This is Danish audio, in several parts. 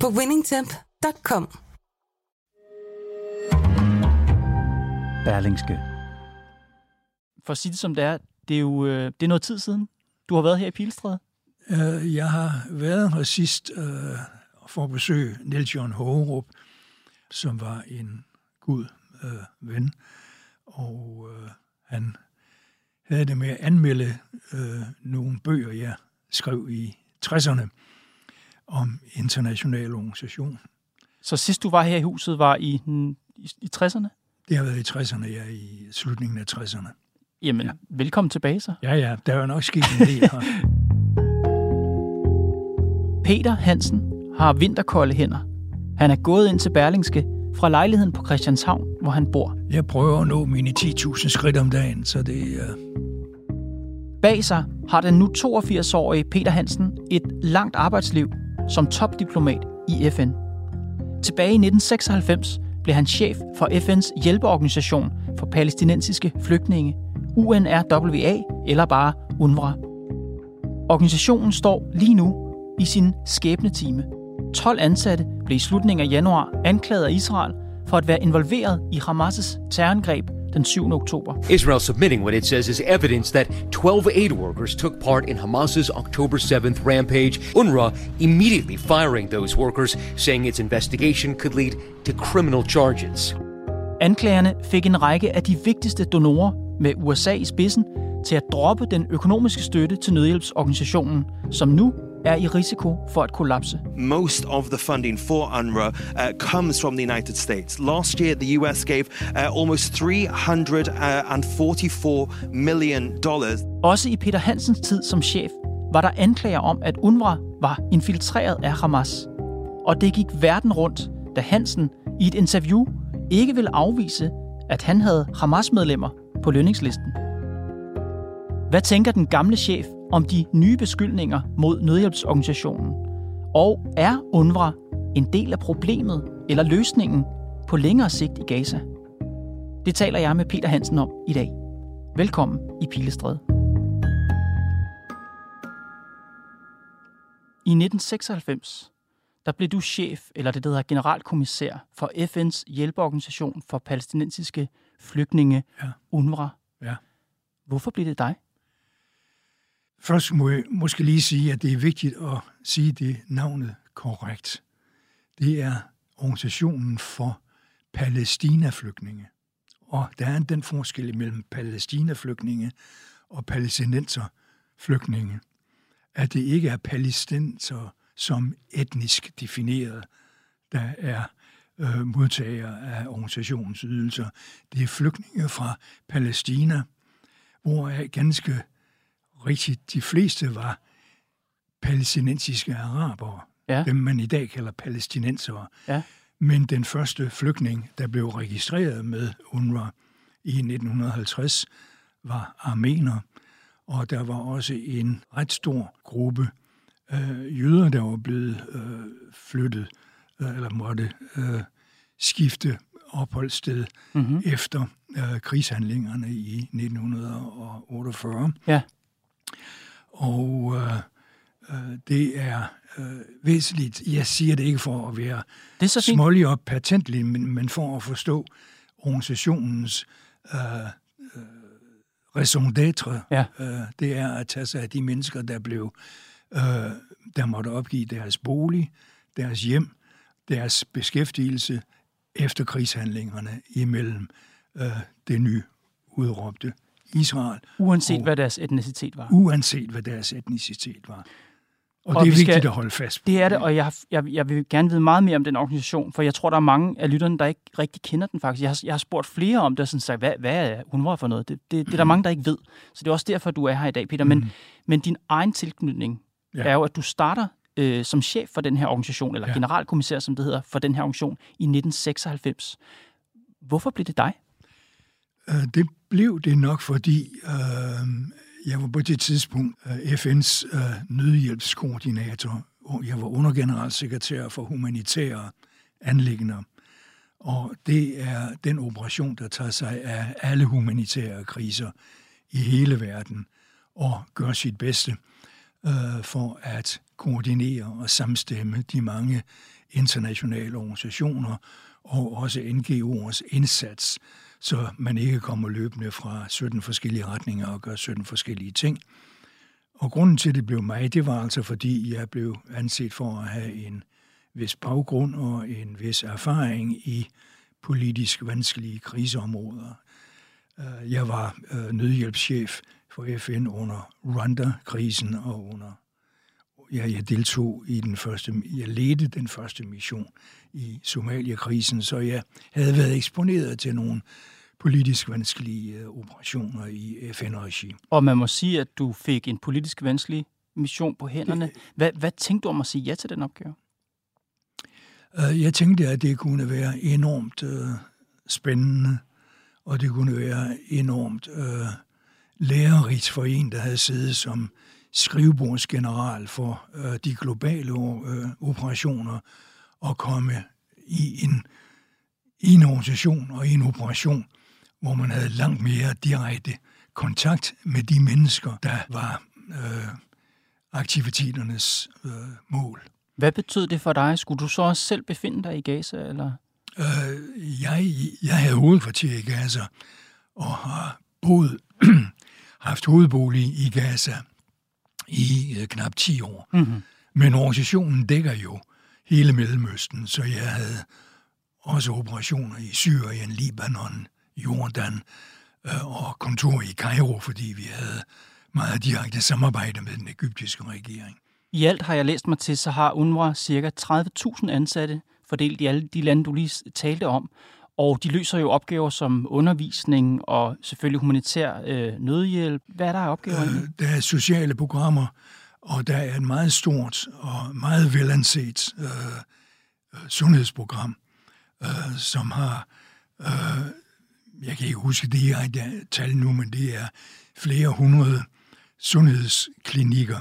på winningtemp.com. Berlingske. For at sige det som det er, det er jo øh, det er noget tid siden. Du har været her i Pilstræde. Øh, Jeg har været her sidst øh, for at besøge Niels Jørgen Hågerup, som var en god øh, ven, og øh, han havde det med at anmelde øh, nogle bøger, jeg skrev i 60'erne om international organisation. Så sidst du var her i huset, var i, i, i 60'erne? Det har været i 60'erne, ja, i slutningen af 60'erne. Jamen, ja. velkommen tilbage så. Ja, ja, der er jo nok sket en del her. Peter Hansen har vinterkolde hænder. Han er gået ind til Berlingske fra lejligheden på Christianshavn, hvor han bor. Jeg prøver at nå mine 10.000 skridt om dagen, så det er... Bag sig har den nu 82-årige Peter Hansen et langt arbejdsliv som topdiplomat i FN. Tilbage i 1996 blev han chef for FN's hjælpeorganisation for palæstinensiske flygtninge, UNRWA eller bare UNRWA. Organisationen står lige nu i sin skæbnetime. 12 ansatte blev i slutningen af januar anklaget af Israel for at være involveret i Hamas' terrorangreb den 7. oktober. Israel submitting what it says is evidence that 12 aid workers took part in Hamas's October 7th rampage. UNRWA immediately firing those workers, saying its investigation could lead to criminal charges. Anklagerne fik en række af de vigtigste donorer med USA i spidsen til at droppe den økonomiske støtte til nødhjælpsorganisationen, som nu er i risiko for at kollapse. most of the funding for UNRWA uh, comes from the United States. Last year, the US gave uh, almost 344 million dollars. Også i Peter Hansens tid som chef var der anklager om, at UNRWA var infiltreret af Hamas. Og det gik verden rundt, da Hansen i et interview ikke ville afvise, at han havde Hamas-medlemmer på lønningslisten. Hvad tænker den gamle chef om de nye beskyldninger mod nødhjælpsorganisationen? Og er UNRWA en del af problemet eller løsningen på længere sigt i Gaza? Det taler jeg med Peter Hansen om i dag. Velkommen i Pilestræde. I 1996, der blev du chef, eller det der hedder generalkommissær, for FN's hjælpeorganisation for palæstinensiske flygtninge, Ja. UNRWA. Ja. Hvorfor blev det dig? Først må jeg måske lige sige, at det er vigtigt at sige det navnet korrekt. Det er organisationen for Palæstina-flygtninge. Og der er den forskel mellem Palæstina-flygtninge og palæstinenser-flygtninge, at det ikke er palæstinenser som etnisk defineret, der er øh, modtagere af organisationens ydelser. Det er flygtninge fra Palæstina, hvor ganske rigtigt de fleste var palæstinensiske arabere, Ja. dem man i dag kalder palæstinensere. Ja. Men den første flygtning, der blev registreret med UNRWA i 1950, var armener, og der var også en ret stor gruppe øh, jøder, der var blevet øh, flyttet, øh, eller måtte øh, skifte opholdssted mm-hmm. efter øh, krigshandlingerne i 1948. Ja. Og øh, øh, det er øh, væsentligt, jeg siger det ikke for at være Det er så smålig og patentlig, men, men for at forstå organisationens øh, øh, raison d'être, Ja. øh, det er at tage sig af de mennesker, der blev, øh, der måtte opgive deres bolig, deres hjem, deres beskæftigelse efter krigshandlingerne imellem øh, det nye udråbte Israel, Uanset og- hvad deres etnicitet var. uanset hvad deres etnicitet var. Og, Og det er vi vigtigt skal- at holde fast på. Det er det, og jeg, jeg, jeg vil gerne vide meget mere om den organisation, for jeg tror, der er mange af lytterne, der ikke rigtig kender den faktisk. Jeg har, jeg har spurgt flere om det, og sådan sagt, hvad, hvad er UNRWA for noget? Det, det, det er der mange, der ikke ved. Så det er også derfor, du er her i dag, Peter. Men, men din egen tilknytning ja. er jo, at du starter øh, som chef for den her organisation, eller ja. generalkommissær, som det hedder, for den her organisation i 1996. Hvorfor blev det dig? Øh, det blev det nok, fordi øh, jeg var på det tidspunkt øh, FN's øh, nødhjælpskoordinator. Jeg var undergeneralsekretær for humanitære anlægner. Og det er den operation, der tager sig af alle humanitære kriser i hele verden og gør sit bedste øh, for at koordinere og samstemme de mange internationale organisationer og også NGO'ers indsats, så man ikke kommer løbende fra 17 forskellige retninger og gør 17 forskellige ting. Og grunden til, at det blev mig, det var altså, fordi jeg blev anset for at have en vis baggrund og en vis erfaring i politisk vanskelige kriseområder. Øh, jeg var øh, nødhjælpschef for FN under Rwanda-krisen og under ja, jeg deltog i den første, jeg ledte den første mission i Somalia-krisen, så jeg havde været eksponeret til nogle politisk vanskelige øh, operationer i FN-regi. Og man må sige, at du fik en politisk vanskelig mission på hænderne. Hvad, hvad tænkte du om at sige ja til den opgave? Øh, jeg tænkte, at det kunne være enormt uh, spændende, og det kunne være enormt lærerigt for en, der havde siddet som skrivebordsgeneral for uh, de globale uh, operationer, og komme i en, i en organisation og i en operation, hvor man havde langt mere direkte kontakt med de mennesker, der var uh, aktiviteternes uh, mål. Hvad betød det for dig? Skulle du så også selv befinde dig i Gaza? Eller? Øh, jeg, jeg havde hovedkvarter i Gaza og har boet, haft hovedbolig i Gaza i øh, knap 10 år. Mm-hmm. Men organisationen dækker jo hele Mellemøsten, så jeg havde også operationer i Syrien, Libanon, Jordan øh, og kontor i Kairo, fordi vi havde meget direkte samarbejde med den egyptiske regering. I alt har jeg læst mig til, så har UNRWA ca. 30.000 ansatte fordelt i alle de lande, du lige talte om. Og de løser jo opgaver som undervisning og selvfølgelig humanitær øh, nødhjælp. Hvad er der af opgaver? Øh, der er sociale programmer, og der er et meget stort og meget velanset øh, øh sundhedsprogram, øh, som har, øh, jeg kan ikke huske det her tal nu, men det er flere hundrede sundhedsklinikker,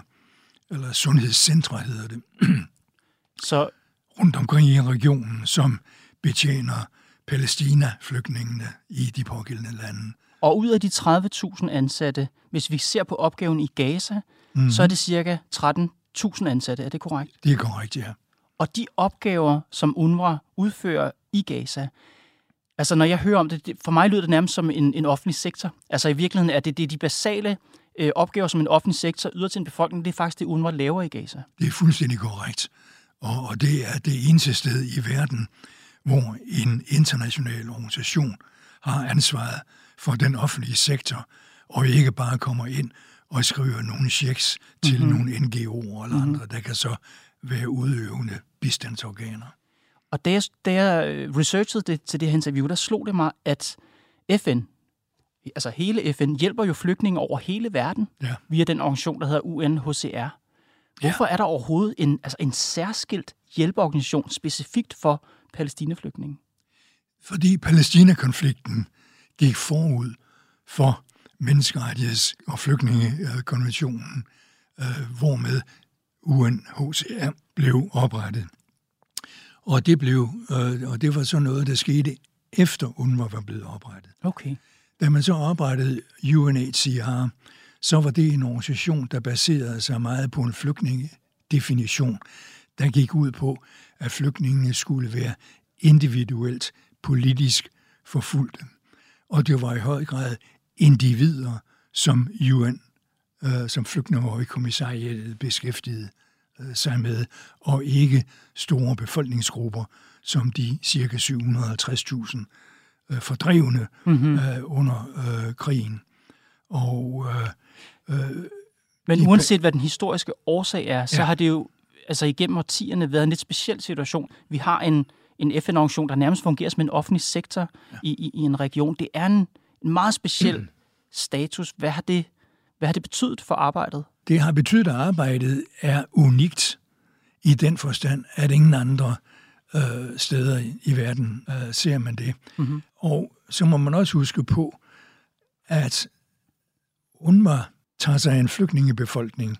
eller sundhedscentre hedder det, så rundt omkring i regionen, som betjener Palæstina-flygtningene i de pågældende lande. Og ud af de 30.000 ansatte, hvis vi ser på opgaven i Gaza, mm. så er det cirka 13.000 ansatte. Er det korrekt? Det er korrekt, ja. Og de opgaver, som UNRWA udfører i Gaza, altså når jeg hører om det, for mig lyder det nærmest som en, en offentlig sektor. Altså i virkeligheden er det, det er de basale øh, opgaver, som en offentlig sektor yder til en befolkning, det er faktisk det, UNRWA laver i Gaza. Det er fuldstændig korrekt. Og, og det er det eneste sted i verden, hvor en international organisation har ansvaret for den offentlige sektor, og ikke bare kommer ind og skriver nogle checks til mm-hmm. nogle NGO'er eller mm-hmm. andre, der kan så være udøvende bistandsorganer. Og da jeg, da jeg øh, researchede det til det her interview, der slog det mig, at FN, altså hele FN, hjælper jo flygtninge over hele verden ja. via den organisation, der hedder UNHCR. Hvorfor ja. er der overhovedet en, altså en særskilt hjælpeorganisation specifikt for palæstinaflygtninge? Fordi Palæstina-konflikten gik forud for menneskerettigheds- og flygtningekonventionen, øh, hvormed UNHCR blev oprettet. Og det, blev, øh, og det var så noget, der skete efter UNRWA var blevet oprettet. Okay. Da man så oprettede UNHCR, så var det en organisation, der baserede sig meget på en flygtningedefinition, der gik ud på, at flygtningene skulle være individuelt politisk forfulgte. Og det var i høj grad individer, som UN, øh, som flygtningehøjkommissariatet beskæftigede øh, sig med, og ikke store befolkningsgrupper, som de cirka 750.000 øh, fordrevne mm-hmm. øh, under øh, krigen. Og øh, Øh, Men uanset hvad den historiske årsag er, så ja. har det jo altså igennem årtierne været en lidt speciel situation. Vi har en, en FN-organisation, der nærmest fungerer som en offentlig sektor ja. i, i, i en region. Det er en, en meget speciel mm. status. Hvad har, det, hvad har det betydet for arbejdet? Det har betydet, at arbejdet er unikt i den forstand, at ingen andre øh, steder i, i verden øh, ser man det. Mm-hmm. Og så må man også huske på, at UNRWA tager sig af en flygtningebefolkning,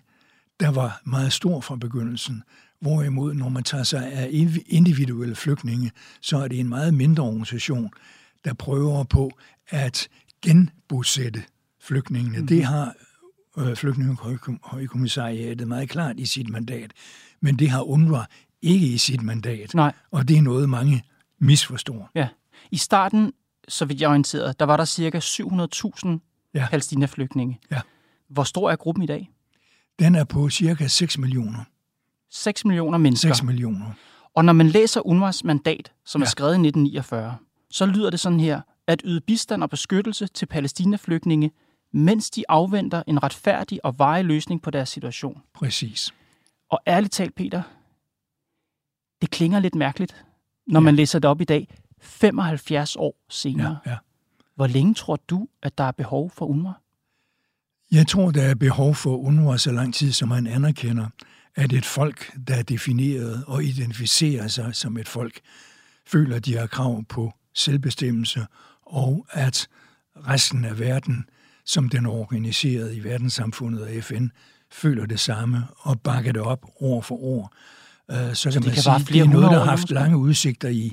der var meget stor fra begyndelsen. Hvorimod, når man tager sig af individuelle flygtninge, så er det en meget mindre organisation, der prøver på at genbosætte flygtningene. Mm. Det har øh, flygtningehøjkommissariatet meget klart i sit mandat, men det har UNRWA ikke i sit mandat. Nej. Og det er noget, mange misforstår. Ja. I starten, så vidt jeg er orienteret, der var der cirka 700.000 ja. palæstina-flygtninge. Ja. Hvor stor er gruppen i dag? Den er på cirka 6 millioner. 6 millioner mennesker. 6 millioner. Og når man læser UNRWA's mandat, som ja. er skrevet i 1949, så lyder det sådan her, at yde bistand og beskyttelse til palæstina-flygtninge, mens de afventer en retfærdig og varig løsning på deres situation. Præcis. Og ærligt talt, Peter, det klinger lidt mærkeligt, når ja. man læser det op i dag, 75 år senere. Ja, ja. Hvor længe tror du, at der er behov for UNRWA? Jeg tror, der er behov for UNRWA så lang tid, som man anerkender, at et folk, der er defineret og identificerer sig som et folk, føler, at de har krav på selvbestemmelse, og at resten af verden, som den er organiseret i verdenssamfundet og FN, føler det samme og bakker det op år for år. Øh, så kan man kan sige, det er noget, der har haft lange udsigter i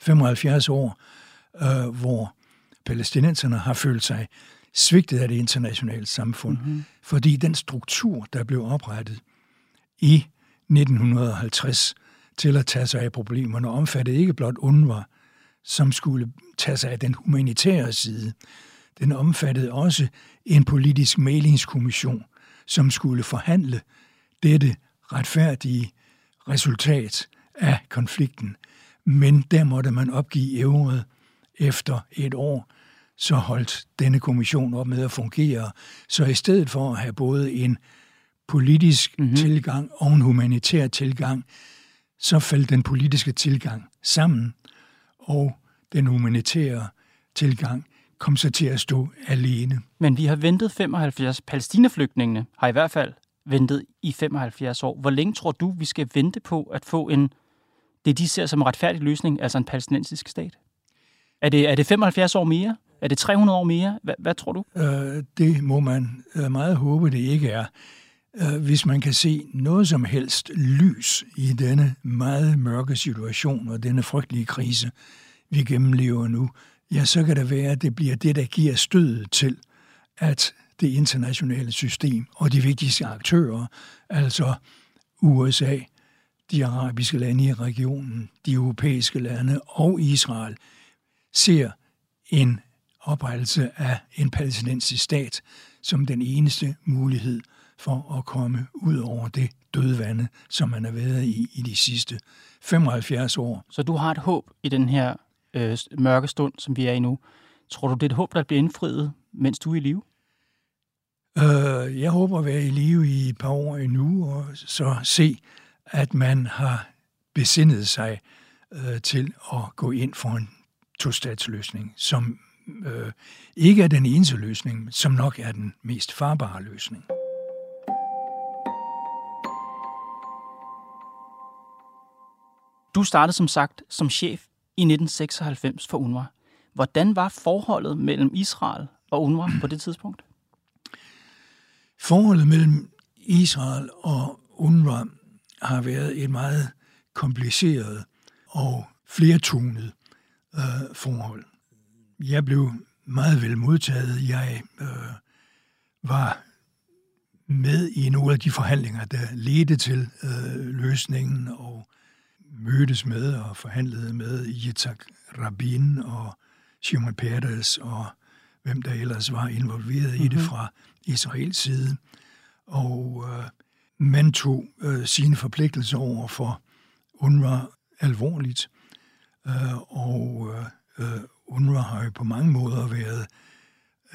75 år, øh, hvor palæstinenserne har følt sig svigtet af det internationale samfund, mm-hmm. fordi den struktur, der blev oprettet i 1950 til at tage sig af problemerne, omfattede ikke blot UNRWA, som skulle tage sig af den humanitære side. Den omfattede også en politisk mailingskommission, som skulle forhandle dette retfærdige resultat af konflikten. Men der måtte man opgive evnet efter et år, så holdt denne kommission op med at fungere. Så i stedet for at have både en politisk mm-hmm. tilgang og en humanitær tilgang, så faldt den politiske tilgang sammen, og den humanitære tilgang kom så til at stå alene. Men vi har ventet 75. Palæstinaflygtningene har i hvert fald ventet i 75 år. Hvor længe tror du, vi skal vente på at få en, det de ser som en retfærdig løsning, altså en palæstinensisk stat? Er det, er det 75 år mere? Er det 300 år mere? Hvad, hvad tror du? Øh, det må man øh, meget håbe, det ikke er. Øh, hvis man kan se noget som helst lys i denne meget mørke situation og denne frygtelige krise, vi gennemlever nu, ja, så kan det være, at det bliver det, der giver stødet til, at det internationale system og de vigtigste aktører, altså USA, de arabiske lande i regionen, de europæiske lande og Israel, ser en oprettelse af en palæstinensisk stat som den eneste mulighed for at komme ud over det dødvande, som man har været i i de sidste 75 år. Så du har et håb i den her øh, mørke stund, som vi er i nu. Tror du, det er et håb, der bliver indfriet, mens du er i live? Øh, jeg håber at være i live i et par år endnu, og så se, at man har besindet sig øh, til at gå ind for en to-statsløsning, som øh, ikke er den eneste løsning, som nok er den mest farbare løsning. Du startede som sagt som chef i 1996 for UNRWA. Hvordan var forholdet mellem Israel og UNRWA på det tidspunkt? Forholdet mellem Israel og UNRWA har været et meget kompliceret og flertonet øh, forhold. Jeg blev meget vel modtaget. Jeg øh, var med i nogle af de forhandlinger, der ledte til øh, løsningen, og mødtes med og forhandlede med Yitzhak Rabin og Shimon Peres og hvem der ellers var involveret mm-hmm. i det mhm. fra Israels side. Og øh, man tog øh, sine forpligtelser over for UNRWA alvorligt. Øh, og øh, øh UNRWA har jo på mange måder været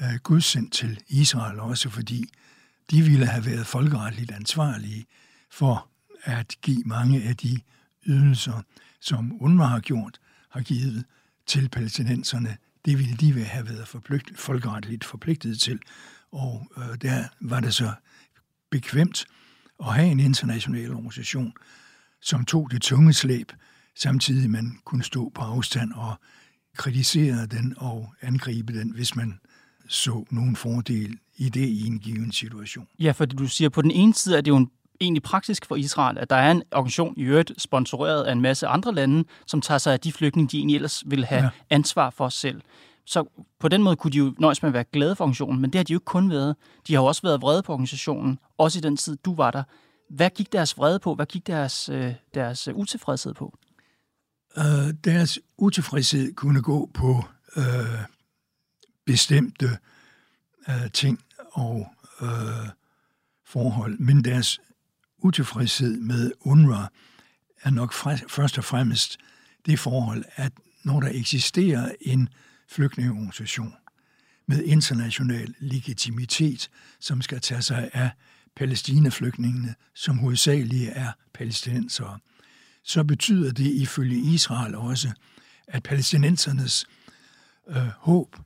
øh, gudsendt til Israel også, fordi de ville have været folkeretligt ansvarlige for at give mange af de ydelser, som UNRWA har gjort, har givet til palæstinenserne. Det ville de have været forpligt, folkeretligt forpligtet til. Og øh, der var det så bekvemt at have en international organisation, som tog det tunge slæb, samtidig man kunne stå på afstand og kritisere den og angribe den, hvis man så nogen fordel i det i en given situation. Ja, fordi du siger, på den ene side er det jo en egentlig praktisk for Israel, at der er en organisation i øvrigt sponsoreret af en masse andre lande, som tager sig af de flygtninge, de egentlig ellers vil have ja. ansvar for selv. Så på den måde kunne de jo nøjes med at være glade for organisationen, men det har de jo ikke kun været. De har jo også været vrede på organisationen, også i den tid, du var der. Hvad gik deres vrede på? Hvad gik deres, øh, deres utilfredshed på? Øh, deres utilfredshed kunne gå på øh, bestemte øh, ting og øh, forhold, men deres utilfredshed med UNRWA er nok først og fremmest det forhold, at når der eksisterer en flygtningeorganisation med international legitimitet, som skal tage sig af palæstinaflygtningene, som hovedsageligt er palæstinensere, så betyder det ifølge Israel også, at palæstinensernes øh, håb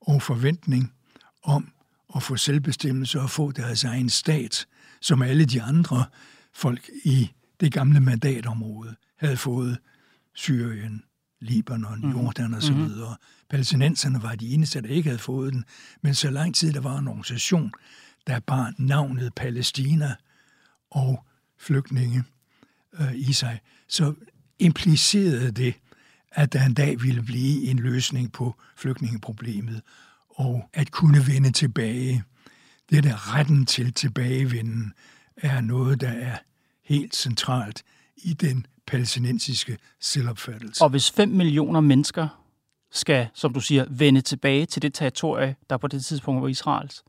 og forventning om at få selvbestemmelse og få deres egen stat, som alle de andre folk i det gamle mandatområde havde fået Syrien, Libanon, mm. Jordan og så mhm. videre. Palæstinenserne var de eneste, der ikke havde fået den, men så lang tid der var en organisation, der bar navnet Palæstina og flygtninge øh, i sig, så implicerede det, at der en dag ville blive en løsning på flygtningeproblemet, og at kunne vende tilbage. Det der retten til tilbagevenden er noget, der er helt centralt i den palæstinensiske selvopfattelse. Og hvis 5 millioner mennesker skal, som du siger, vende tilbage til det territorie, der på det tidspunkt var Israels,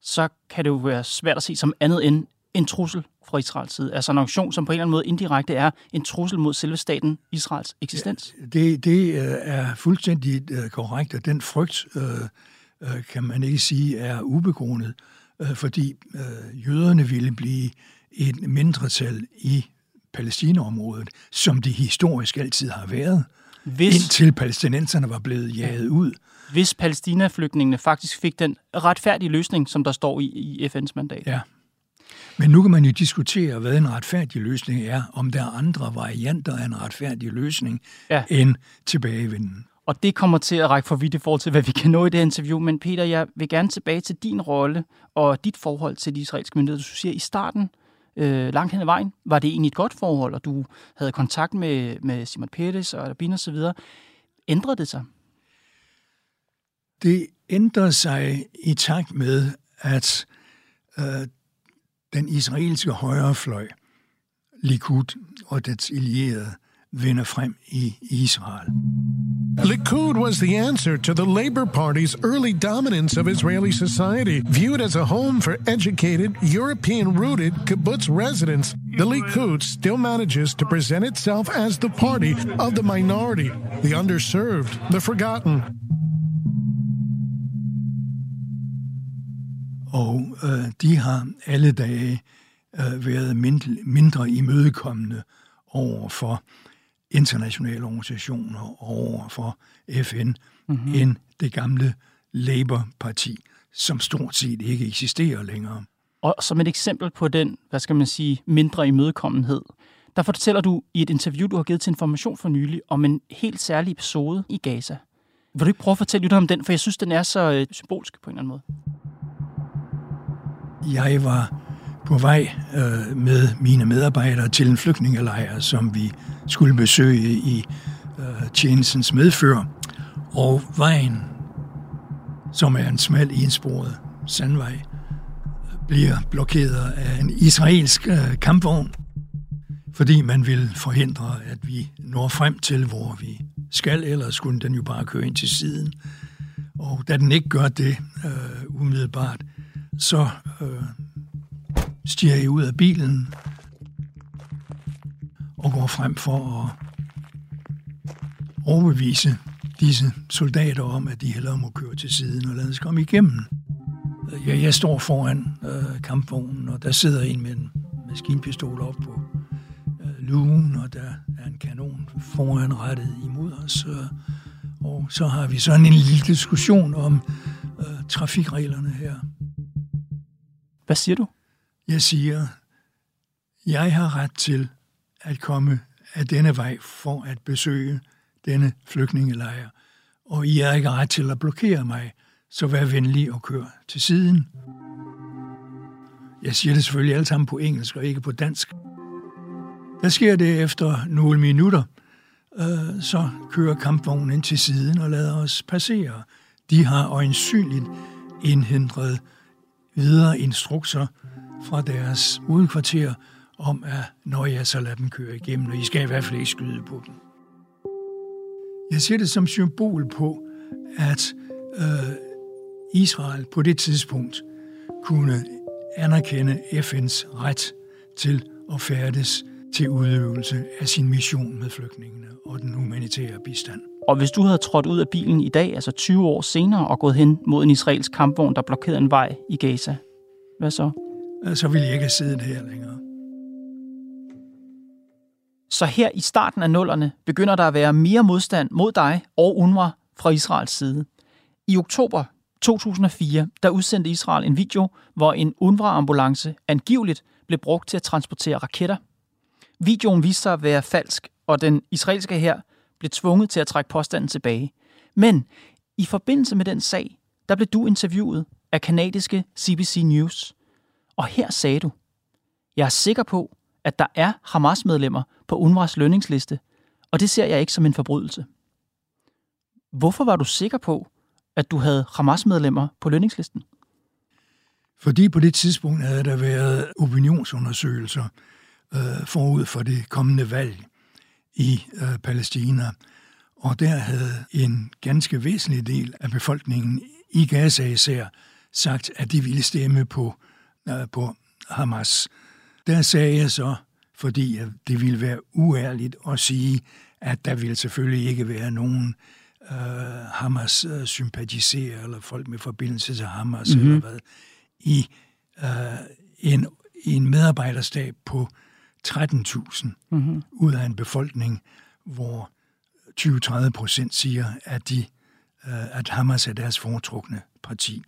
så kan det jo være svært at se som andet end en trussel fra Israels side. Altså en aktion, som på en eller anden måde indirekte er en trussel mod selve staten Israels eksistens. Ja, det, det øh, er fuldstændig øh, korrekt, at den frygt, øh, kan man ikke sige, er ubegrundet, øh, fordi øh, jøderne ville blive et mindretal i Palæstinaområdet, som det historisk altid har været, hvis, indtil palæstinenserne var blevet jaget ud. Hvis palæstinaflygtningene faktisk fik den retfærdige løsning, som der står i, i FN's mandat. Ja. Men nu kan man jo diskutere, hvad en retfærdig løsning er, om der er andre varianter af en retfærdig løsning ja. end tilbagevenden. Og det kommer til at række for vidt i forhold til, hvad vi kan nå i det interview. Men Peter, jeg vil gerne tilbage til din rolle og dit forhold til de israelske myndigheder. Du siger, i starten øh, langt hen ad vejen, var det egentlig et godt forhold, og du havde kontakt med, med Simon Peres og Rabin og så videre. Ændrede det sig? Det ændrede sig i takt med, at øh, den israelske højrefløj, Likud og dets allierede, vinder frem i Israel. Likud was the answer to the Labor Party's early dominance of Israeli society. Viewed as a home for educated, European-rooted kibbutz residents, the Likud still manages to present itself as the party of the minority, the underserved, the forgotten. Og øh, de har alle dage øh, været mindre, mindre imødekommende over for internationale organisationer over for FN mm-hmm. end det gamle Labour-parti, som stort set ikke eksisterer længere. Og som et eksempel på den, hvad skal man sige, mindre imødekommenhed, der fortæller du i et interview, du har givet til Information for nylig, om en helt særlig episode i Gaza. Vil du ikke prøve at fortælle lidt om den, for jeg synes, den er så øh, symbolsk på en eller anden måde. Jeg var på vej øh, med mine medarbejdere til en flygtningelejr, som vi skulle besøge i øh, tjenestens medfører. Og vejen, som er en smal ensporet sandvej, bliver blokeret af en israelsk øh, kampvogn, fordi man vil forhindre, at vi når frem til, hvor vi skal, ellers skulle den jo bare køre ind til siden. Og da den ikke gør det øh, umiddelbart, så øh, stiger jeg ud af bilen og går frem for at overbevise disse soldater om, at de hellere må køre til siden og lade os komme igennem. Jeg, jeg står foran øh, kampvognen, og der sidder en med en maskinpistol op på øh, lugen, og der er en kanon foran rettet imod os. Øh, og så har vi sådan en lille diskussion om øh, trafikreglerne her. Hvad siger du? Jeg siger, jeg har ret til at komme af denne vej for at besøge denne flygtningelejr, og I har ikke ret til at blokere mig, så vær venlig og kør til siden. Jeg siger det selvfølgelig alt sammen på engelsk og ikke på dansk. Der sker det efter nogle minutter, øh, så kører kampvognen ind til siden og lader os passere. De har øjensynligt indhindret videre instrukser fra deres udkvarter om, at når jeg så lader dem køre igennem, og I skal i hvert fald ikke skyde på dem. Jeg ser det som symbol på, at øh, Israel på det tidspunkt kunne anerkende FN's ret til at færdes til udøvelse af sin mission med flygtningene og den humanitære bistand. Og hvis du havde trådt ud af bilen i dag, altså 20 år senere, og gået hen mod en israelsk kampvogn, der blokerede en vej i Gaza, hvad så? Så ville jeg ikke have siddet her længere. Så her i starten af nullerne begynder der at være mere modstand mod dig og UNRWA fra Israels side. I oktober 2004, der udsendte Israel en video, hvor en UNRWA-ambulance angiveligt blev brugt til at transportere raketter. Videoen viste sig at være falsk, og den israelske her blev tvunget til at trække påstanden tilbage. Men i forbindelse med den sag, der blev du interviewet af kanadiske CBC News. Og her sagde du, jeg er sikker på, at der er Hamas-medlemmer på UNRWA's lønningsliste, og det ser jeg ikke som en forbrydelse. Hvorfor var du sikker på, at du havde Hamas-medlemmer på lønningslisten? Fordi på det tidspunkt havde der været opinionsundersøgelser øh, forud for det kommende valg i øh, Palæstina, og der havde en ganske væsentlig del af befolkningen i Gaza især sagt, at de ville stemme på, øh, på Hamas. Der sagde jeg så, fordi det ville være uærligt at sige, at der ville selvfølgelig ikke være nogen øh, Hamas sympatiserer eller folk med forbindelse til Hamas mm-hmm. eller hvad, i øh, en, en medarbejderstab på 13.000 mm-hmm. ud af en befolkning, hvor 20-30 procent siger, at, de, øh, at Hamas er deres foretrukne parti.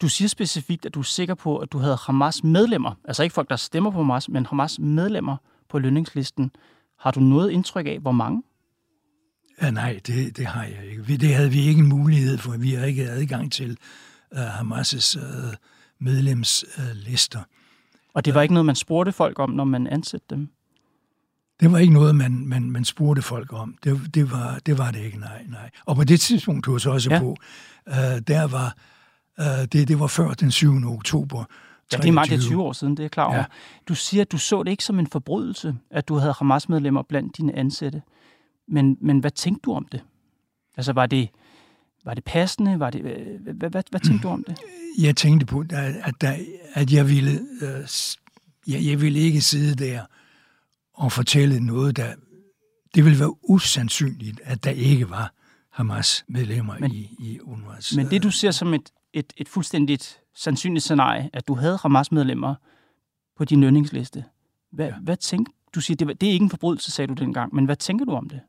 Du siger specifikt, at du er sikker på, at du havde Hamas medlemmer, altså ikke folk, der stemmer på Hamas, men Hamas medlemmer på lønningslisten. Har du noget indtryk af, hvor mange? Ja, nej, det, det har jeg ikke. Det havde vi ikke en mulighed for. Vi har ikke adgang til uh, Hamas' uh, medlemslister. Uh, og det var ikke noget, man spurgte folk om, når man ansatte dem? Det var ikke noget, man, man, man spurgte folk om. Det, det, var, det var det ikke, nej, nej. Og på det tidspunkt, du så også ja. på, uh, der var, uh, det, det var før den 7. oktober Ja, det er meget, det er 20 år siden, det er klar over. Ja. Du siger, at du så det ikke som en forbrydelse, at du havde Hamas-medlemmer blandt dine ansatte. Men, men hvad tænkte du om det? Altså, var det, var det passende? Var det, hvad, hvad, hvad, hvad tænkte du om det? Jeg tænkte på, at, der, at jeg, ville, øh, jeg, jeg ville ikke sidde der og fortælle noget, der... Det ville være usandsynligt, at der ikke var Hamas-medlemmer men, i, i UNRWA's... Men det, du ser som et, et, et fuldstændigt sandsynligt scenarie, at du havde Hamas-medlemmer på din lønningsliste, hvad, ja. hvad tænkte du? siger, det, det er ikke en forbrydelse, sagde du dengang, men hvad tænker du om det?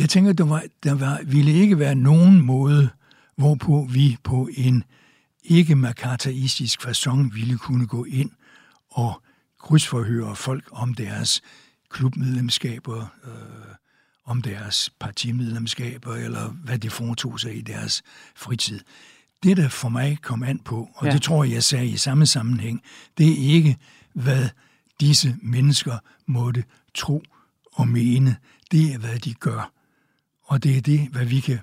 Jeg tænker, der, var, der var, ville ikke være nogen måde, hvorpå vi på en ikke markataistisk façon ville kunne gå ind og krydsforhøre folk om deres klubmedlemskaber, øh, om deres partimedlemskaber, eller hvad de foretog sig i deres fritid. Det, der for mig kom an på, og ja. det tror jeg, jeg sagde i samme sammenhæng, det er ikke, hvad disse mennesker måtte tro og mene. Det er, hvad de gør. Og det er det, hvad vi kan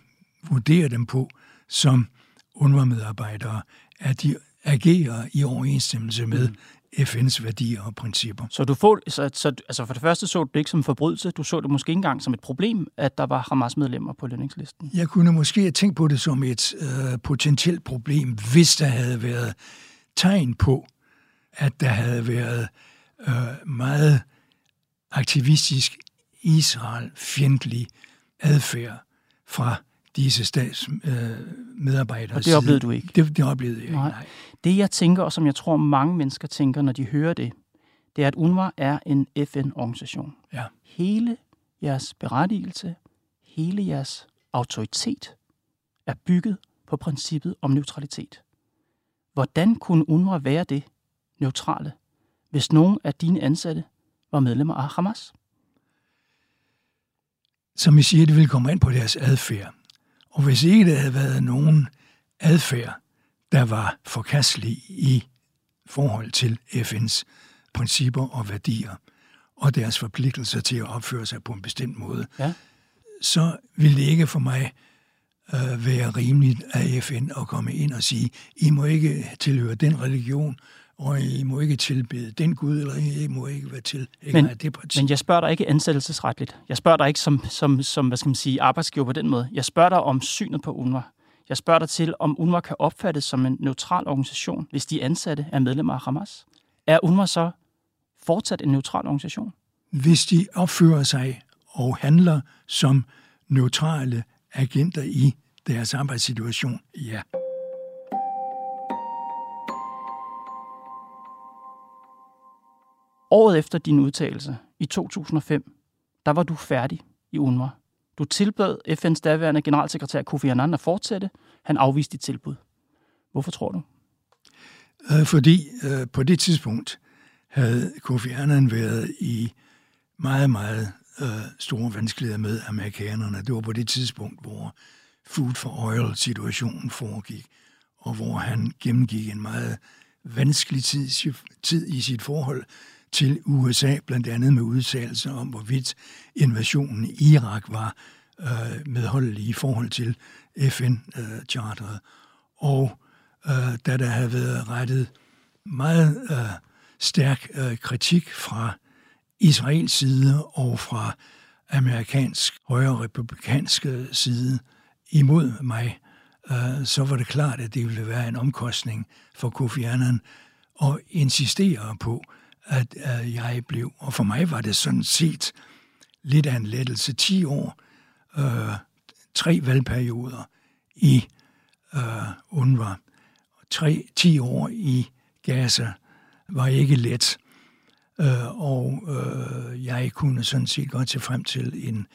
vurdere dem på som UNRWA-medarbejdere, at de agerer i overensstemmelse med mm. FN's værdier og principper. Så du får, så, så, altså for det første så du det ikke som en forbrydelse, du så det måske ikke engang som et problem, at der var Hamas-medlemmer på lønningslisten? Jeg kunne måske have tænkt på det som et øh, potentielt problem, hvis der havde været tegn på, at der havde været øh, meget aktivistisk Israel-fjendtlig adfærd fra disse statsmedarbejdere. Øh, og det oplevede du ikke? Det, det oplevede jeg ikke, nej. nej. Det jeg tænker, og som jeg tror mange mennesker tænker, når de hører det, det er, at UNRWA er en FN-organisation. Ja. Hele jeres berettigelse, hele jeres autoritet er bygget på princippet om neutralitet. Hvordan kunne UNRWA være det neutrale, hvis nogen af dine ansatte var medlemmer af Hamas? Som I siger, det vil komme ind på deres adfærd. Og hvis ikke der havde været nogen adfærd, der var forkastelig i forhold til FN's principper og værdier, og deres forpligtelser til at opføre sig på en bestemt måde, Ja. så ville det ikke for mig øh, være rimeligt af FN at komme ind og sige, I må ikke tilhøre den religion, og I må ikke tilbede den Gud, eller I må ikke være tilhænger Men- af det parti. Men jeg spørger dig ikke ansættelsesretligt. Jeg spørger dig ikke som, som, som hvad skal man sige, arbejdsgiver på den måde. Jeg spørger dig om synet på UNRWA. Jeg spørger dig til, om UNRWA kan opfattes som en neutral organisation, hvis de ansatte er medlemmer af Hamas. Er UNRWA så fortsat en neutral organisation? Hvis de opfører sig og handler som neutrale agenter i deres arbejdssituation, ja. Året efter din udtalelse, i 2005, der var du færdig i UNRWA. Du tilbød FN's daværende generalsekretær Kofi Annan at fortsætte. Han afviste dit tilbud. Hvorfor tror du? Øh, fordi øh, på det tidspunkt havde Kofi Annan været i meget, meget øh, store vanskeligheder med amerikanerne. Det var på det tidspunkt, hvor food for oil-situationen foregik, og hvor han gennemgik en meget vanskelig tid, tid i sit forhold til USA, blandt andet med udtalelser om, hvorvidt invasionen i Irak var øh, medholdelig i forhold til FN-charteret. og øh, da der havde været rettet meget øh, stærk øh, kritik fra Israels side og fra amerikansk højre republikanske side imod mig, øh, så var det klart, at det ville være en omkostning for Kofi Annan at insistere på, at at jeg blev. Og for mig var det sådan set lidt af en lettelse. 10 år, øh, tre valgperioder i øh, UNRWA, tre, 10 år i Gaza var ikke let. Øh, og øh, jeg kunne sådan set godt se frem til en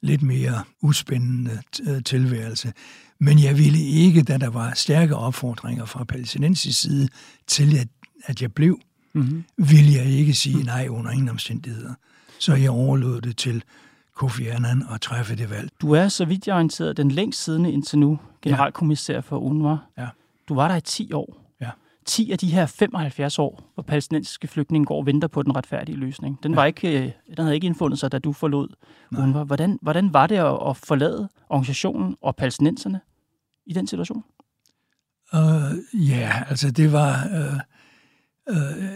lidt mere uspændende øh, tilværelse. Men jeg ville ikke, da der var stærke opfordringer fra palæstinensisk side til, at, at jeg blev, mm-hmm. ville jeg ikke sige nej under ingen omstændigheder. Så jeg overlod det til Kofi Annan at træffe det valg. Du er, så vidt jeg er orienteret, den længst siddende indtil nu generalkommissær for UNRWA. Ja. Du var der i 10 år. Ja. 10 af de her 75 år, hvor palæstinensiske flygtninge går og venter på den retfærdige løsning. Den, var ikke, øh, den havde ikke indfundet sig, da du forlod UNRWA. Hvordan, hvordan var det at, at forlade organisationen og palæstinenserne i den situation? Uh, ja, altså det var... Uh, Øh,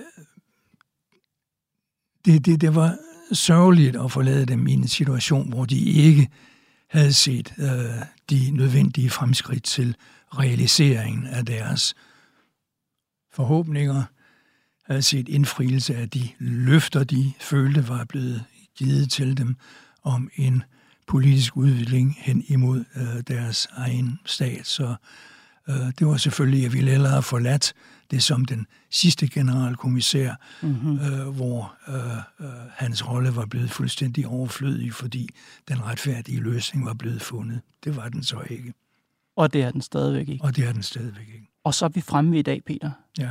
det, det, det var sørgeligt at forlade dem i en situation, hvor de ikke havde set øh, de nødvendige fremskridt til realiseringen af deres forhåbninger, havde set indfrielse af de løfter, de følte var blevet givet til dem om en politisk udvikling hen imod øh, deres egen stat. Så øh, det var selvfølgelig, jeg ville hellere have forladt det som den sidste generalkommissær, mm-hmm. øh, hvor øh, øh, hans rolle var blevet fuldstændig overflødig, fordi den retfærdige løsning var blevet fundet. Det var den så ikke, Og det er den stadigvæk ikke. og det er den stadigvæk ikke. Og så er vi fremme i dag, Peter. Ja.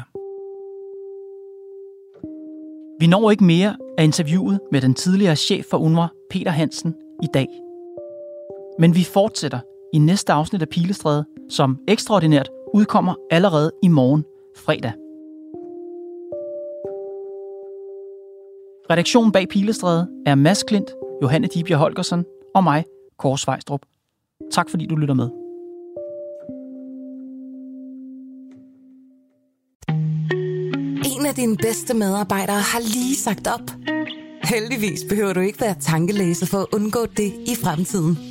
Vi når ikke mere af interviewet med den tidligere chef for UNRWA, Peter Hansen, i dag. Men vi fortsætter i næste afsnit af Pilestræde, som ekstraordinært udkommer allerede i morgen fredag. Redaktionen bag Pilestræde er Mads Klint, Johanne Dibjerg Holgersen og mig, Kåre Svejstrup. Tak fordi du lytter med. En af dine bedste medarbejdere har lige sagt op. Heldigvis behøver du ikke være tankelæser for at undgå det i fremtiden.